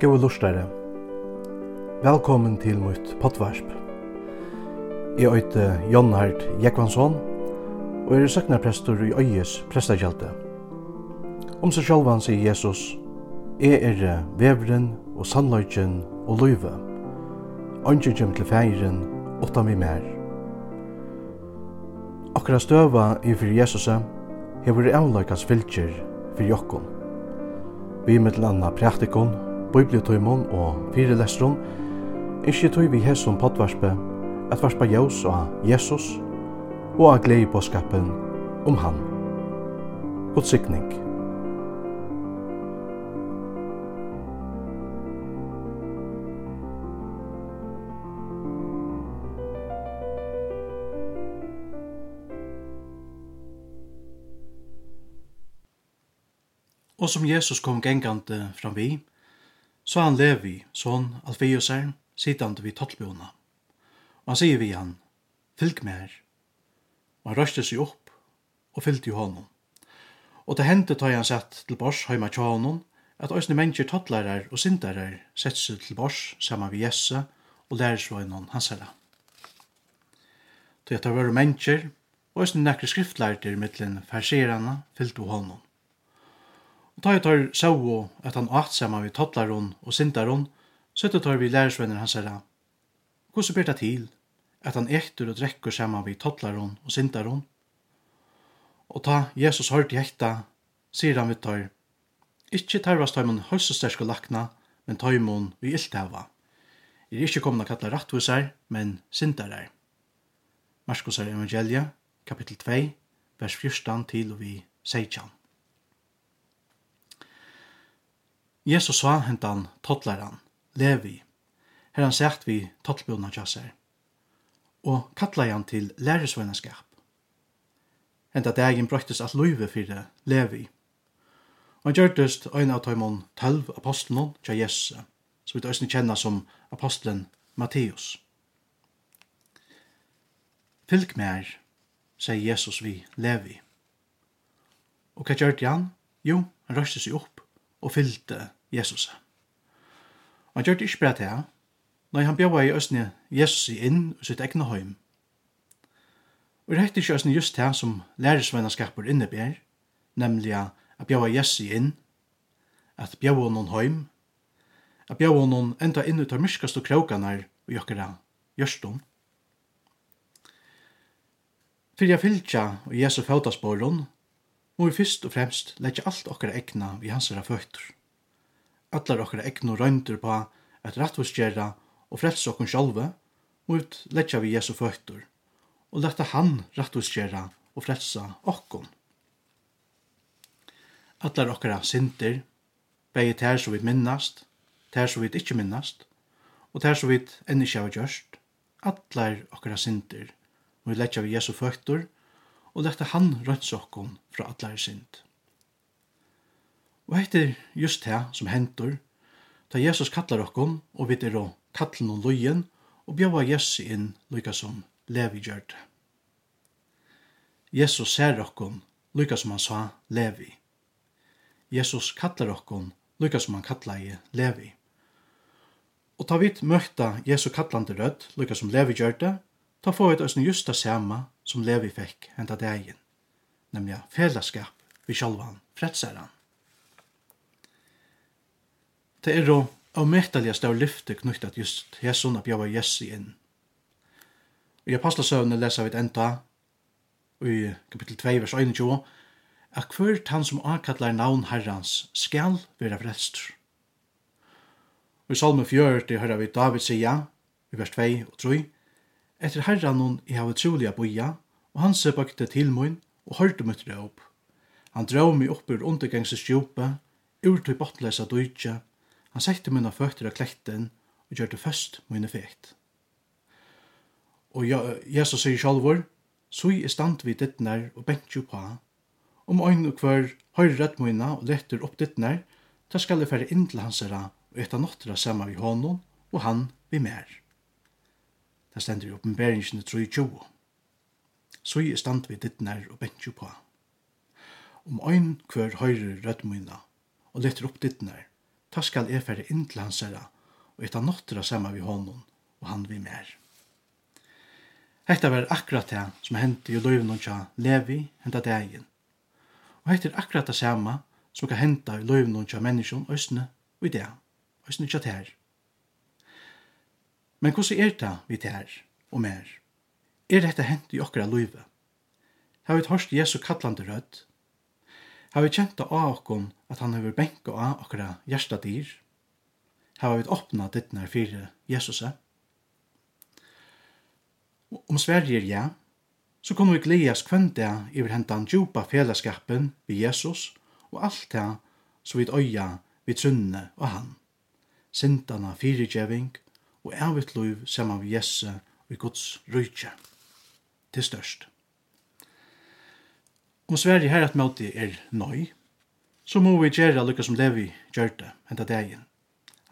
Gåa lustare. Velkommen til mitt potvarsp. Jeg øyte Jon Hart Jekvansson, og er søknarprestor i Øyes prestakjelte. Om seg sjálvan sier Jesus, Jeg er vevren og sannløyken og løyve. Ønsker kjem til feiren, åtta mi mer. Akkurat støva i fyrir Jesusa, hever avløykans fylkjer fyrir jokkon. Vi mittel anna praktikon, bibliotøymon og fyrelestron, ikkje tøy vi hesson potvarspe, at varspa jaus og Jesus, og av glei på skapen om han. God sikning. Og som Jesus kom gengande framvi, Så han Levi, son Alfeusar, sitande vid tottbjona. Og han sier vi han, fylg med her. Og han røste seg opp og fylgte jo honom. Og det hendte tar han sett til bors heima tja honom, at òsne mennesker tattlarar og syndarar sett seg til bors saman vi Jesse og lærersvøgnon hans herra. Til at det var mennesker, og òsne nekker skriftlærter mittlen farserana fylgte honom. Og da tar sau at han åt saman vi tottlaron og sindaron, søtte tar vi lærersvenner hans herra. Hvordan ber det til at han ektur og drekker saman vi tottlaron og sindaron? Og ta Jesus hørte hekta, sier han vi tar, Ikki tarvast tøymon og lakna, men tøymon vi iltava. Er ikkje komna kalla rattvusar, men sindarar. Marskosar evangelia, kapittel 2, vers 14 til og vi 16. Jesus sa hentan tottlaran, Levi, her han sagt vi tottlbjona tjasser, og kattla han til læresvennaskap. Henta dagen brøktes at løyve fyrir Levi, og han gjørtest øyne av tøymon tølv apostlen tja Jesus, som vi tøysni kjenna som apostlen Matteus. Fylg mer, sier Jesus vi Levi. Og hva gjørte han? Jo, han røste seg opp og fyllte Jesus. Og han gjør det ikke bare til han. Nei, han bjør i østene Jesus inn i sitt egne høym. Og det heter ikke østene just det som læresvennskaper innebær, nemlig at bjøver Jesus inn, at bjøver noen høym, at bjøver noen enda inn ut av myskast og krokene og jøkkere gjørstum. For jeg fylgja og Jesu fjótasporun, må vi fyrst og fremst leggja alt okkara egna vi hans er føtter allar okkara egnu røyndur på at rattvistgjera og frelsa okkur sjálve, mot letja vi Jesu føttur, og letta han rattvistgjera og frelsa okkur. Allar okkara sindir, begi tær som vi minnast, tær som vi ikkje minnast, og tær som vi enn ikkje hava gjørst, allar okkara sindir, og vi letja vi Jesu føttur, og letta han røynsa okkur fra allar sindir. Og hette er just det som hentur, da Jesus kallar okkom, og vi er å kalla noen løyen, og bjava Jesus inn lykka som Levi gjørd. Jesus ser okkom, lykka som han sa Levi. Jesus kallar okkom, lykka som han kallar i Levi. Og ta vidt møkta Jesu kallande rødt, lykka som Levi gjør det, ta få et øsne just det samme som Levi fikk henta degen, nemlig fellesskap vi sjalvan han. Det er jo avmettelig stav lyfte knyttet just Jesun og bjøver Jesu inn. I Apostelsøvnet leser vi et enda i kapittel 2, vers 21, at hver han som ankallar navn herrans skal være frelst. Og i salme det hører vi David sija, i vers 2 og 3, Etter herran hon i havet troliga boia, og han se bakte til mun og hørte mitt råp. Han drøv mig opp ur undergangsestjope, ur til bottlesa døytja, Han sette mine føtter av kletten og gjør det først mine fekt. Og Jesus sier sjalvor, så er stand vi dittner og bentju på, om øyn og hver høyre rett mine og letter opp dittner, da skal jeg fære inn til hans herra og etta nottra saman vi honom og han vi mer. Det stender i oppenberingen 3.20. Så er stand vi dittner og bentju på. Om øyn hver høyre rett mine og letter opp dittner, ta skal jeg fære inn til hans herre, og etter nåttere sammen vi honom, og han vi mer. Hetta var akkurat det som hendte i løyven og tja Levi henta dagen. Og hetta er akkurat det samme som kan henta i løyven og tja menneskjon østene og i det, østene tja ter. Men hvordan er det vi ter og mer? Er dette hent i okkara løyve? Har vi hørt Jesu kallande rødt, Har vi kjent av okkom at han hefur benka av okkara hjersta dyr? Har vi åpna dittnar fyrir Jesuset? Om Sverige er ja, så kommer vi gledes kvenn det iver hentan djupa fellesskapen vi Jesus og alt det som vi øya vi trunne og han. Sintana fyrirgjeving og evigt liv saman vi Jesse og i Guds rydtje. Til størst. Om Sverige her at møte er nøy, så må vi gjøre lukka som Levi gjør det henta dagen.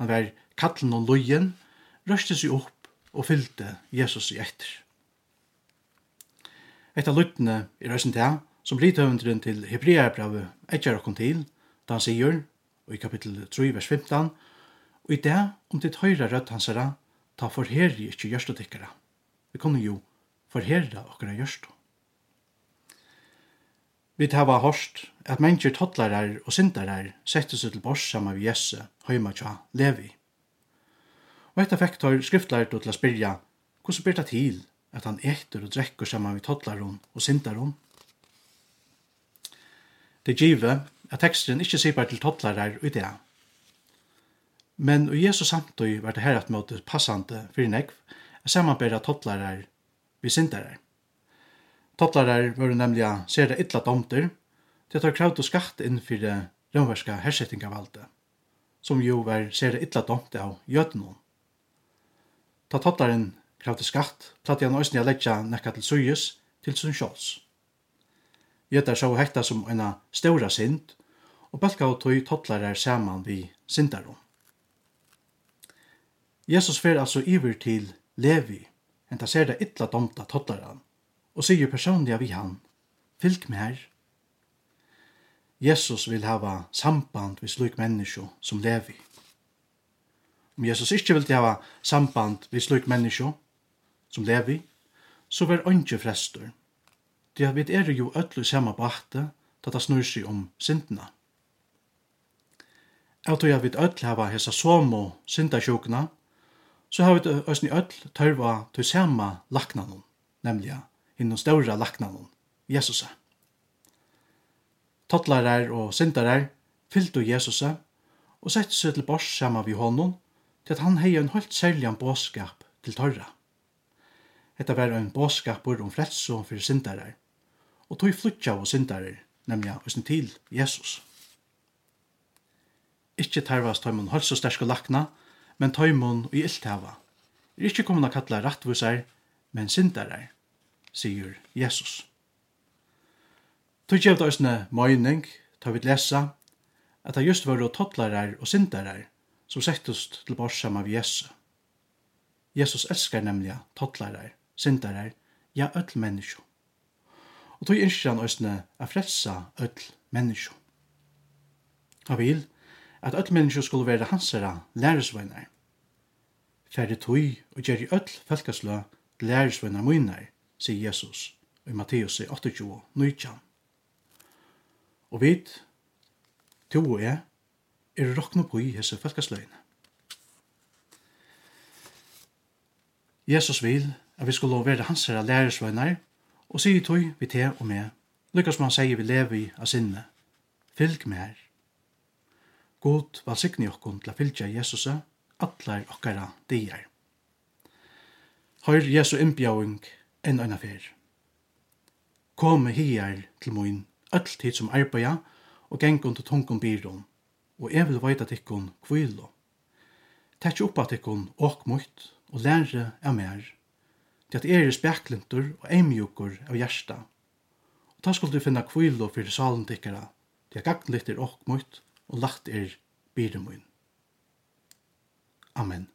Han var kallen og løyen, røste seg opp og fylte Jesus i etter. Et av luttene i røsten til som blir tøvendren til Hebreabravet etter okken til, da han sier, og i kapittel 3, vers 15, og i det om ditt høyre rødt hans herre, ta forherre ikke gjørstetikkere. Vi kunne jo forherre okkara gjørstetikkere. Vi hava hårst at mennesker tottlarar og syndarar sette seg til bors saman vi Jesse, høyma tja, levi. Og etter fekk tar skriftlært til å spyrja, hvordan byr det til at han etter og drekker saman vi tottlaron og syndaron? Det give at teksten ikkje sipar til tottlarar og idea. Men og Jesus samtøy var det her at møte passande fyrir negv, samanbæra tottlarar vi syndarar. Toplarar var nemlig det illa domter, til at har kravd og skatt inn fyrir rømverska hersettingavalde, som jo var det illa domt av jødnån. Ta tottlaren kravd og skatt, platt han òsne a leggja nekka til suyus til sun sjåls. Jødar så hekta som eina ståra synd, og balka og tog totlarar saman vi syndarom. Jesus fer altså iver til Levi, enda ser det illa domta tottlaran, og sier personliga vi han, fylg med her. Jesus vil hava samband vi slik mennesko som levi. Om Jesus ikkje vil hava samband vi slik mennesko som levi, så var ønske frestur. Det vi er jo ødlu samme bakte, da det snur seg om syndene. Jeg tror jeg vil ødel hava hessa somo syndasjokna, så har vi øsni ødel tørva til samme laknanon, nemlig innan ståra laknanon, Jesusa. Tottlarar og syndarar fyllt og Jesusa og sett seg til bors saman vi honom til at han hei en holdt særlig båskap til torra. Hetta var ein båskapur om frelse og fyrir syndarar og tog flutja av syndarar, nemlig hos til Jesus. Ikkje tarvast tøymon holdt så sterske lakna, men tøymon og i ilthava. Er ikkje komin a kalla rattvusar, men syndarar sier Jesus. Tu kjevd òsne møyning, ta vi lesa, at det just var tottlarar og syndarar som settust til borsam av Jesus. Jesus elskar nemlig tottlarar, syndarar, ja, öll menneskjo. Og tog innskjer han òsne a frelsa öll menneskjo. Han vil at öll menneskjo skulle være hansara læresvøynar. Færre tog og gjerri öll felkaslø læresvøynar møynar, sier Jesus i Matteus 28, 19. Og vit, to og jeg, er råkna på i hese felkasløyene. Jesus vil at vi skulle være hans herre lærersvøyner, og sier tog vi til og med, lykkes man sier vi lever i av sinne, fylg med her. God valsikne okkon til å fylgja Jesus atler okkara dier. Høyr Jesu innbjøring enn eina fer. Kome hier til moin, öll tid som arbeida, og gengun til tungun byron, og jeg vil veita tikkun kvilo. Tetsi upp at tikkun ok mutt, og lære av mer, til at er speklintur og eimjukur av hjersta. Og ta skuld du finna kvilo fyrir salen tikkara, til at gagnlitt er ok mutt, og lagt er byron Amen.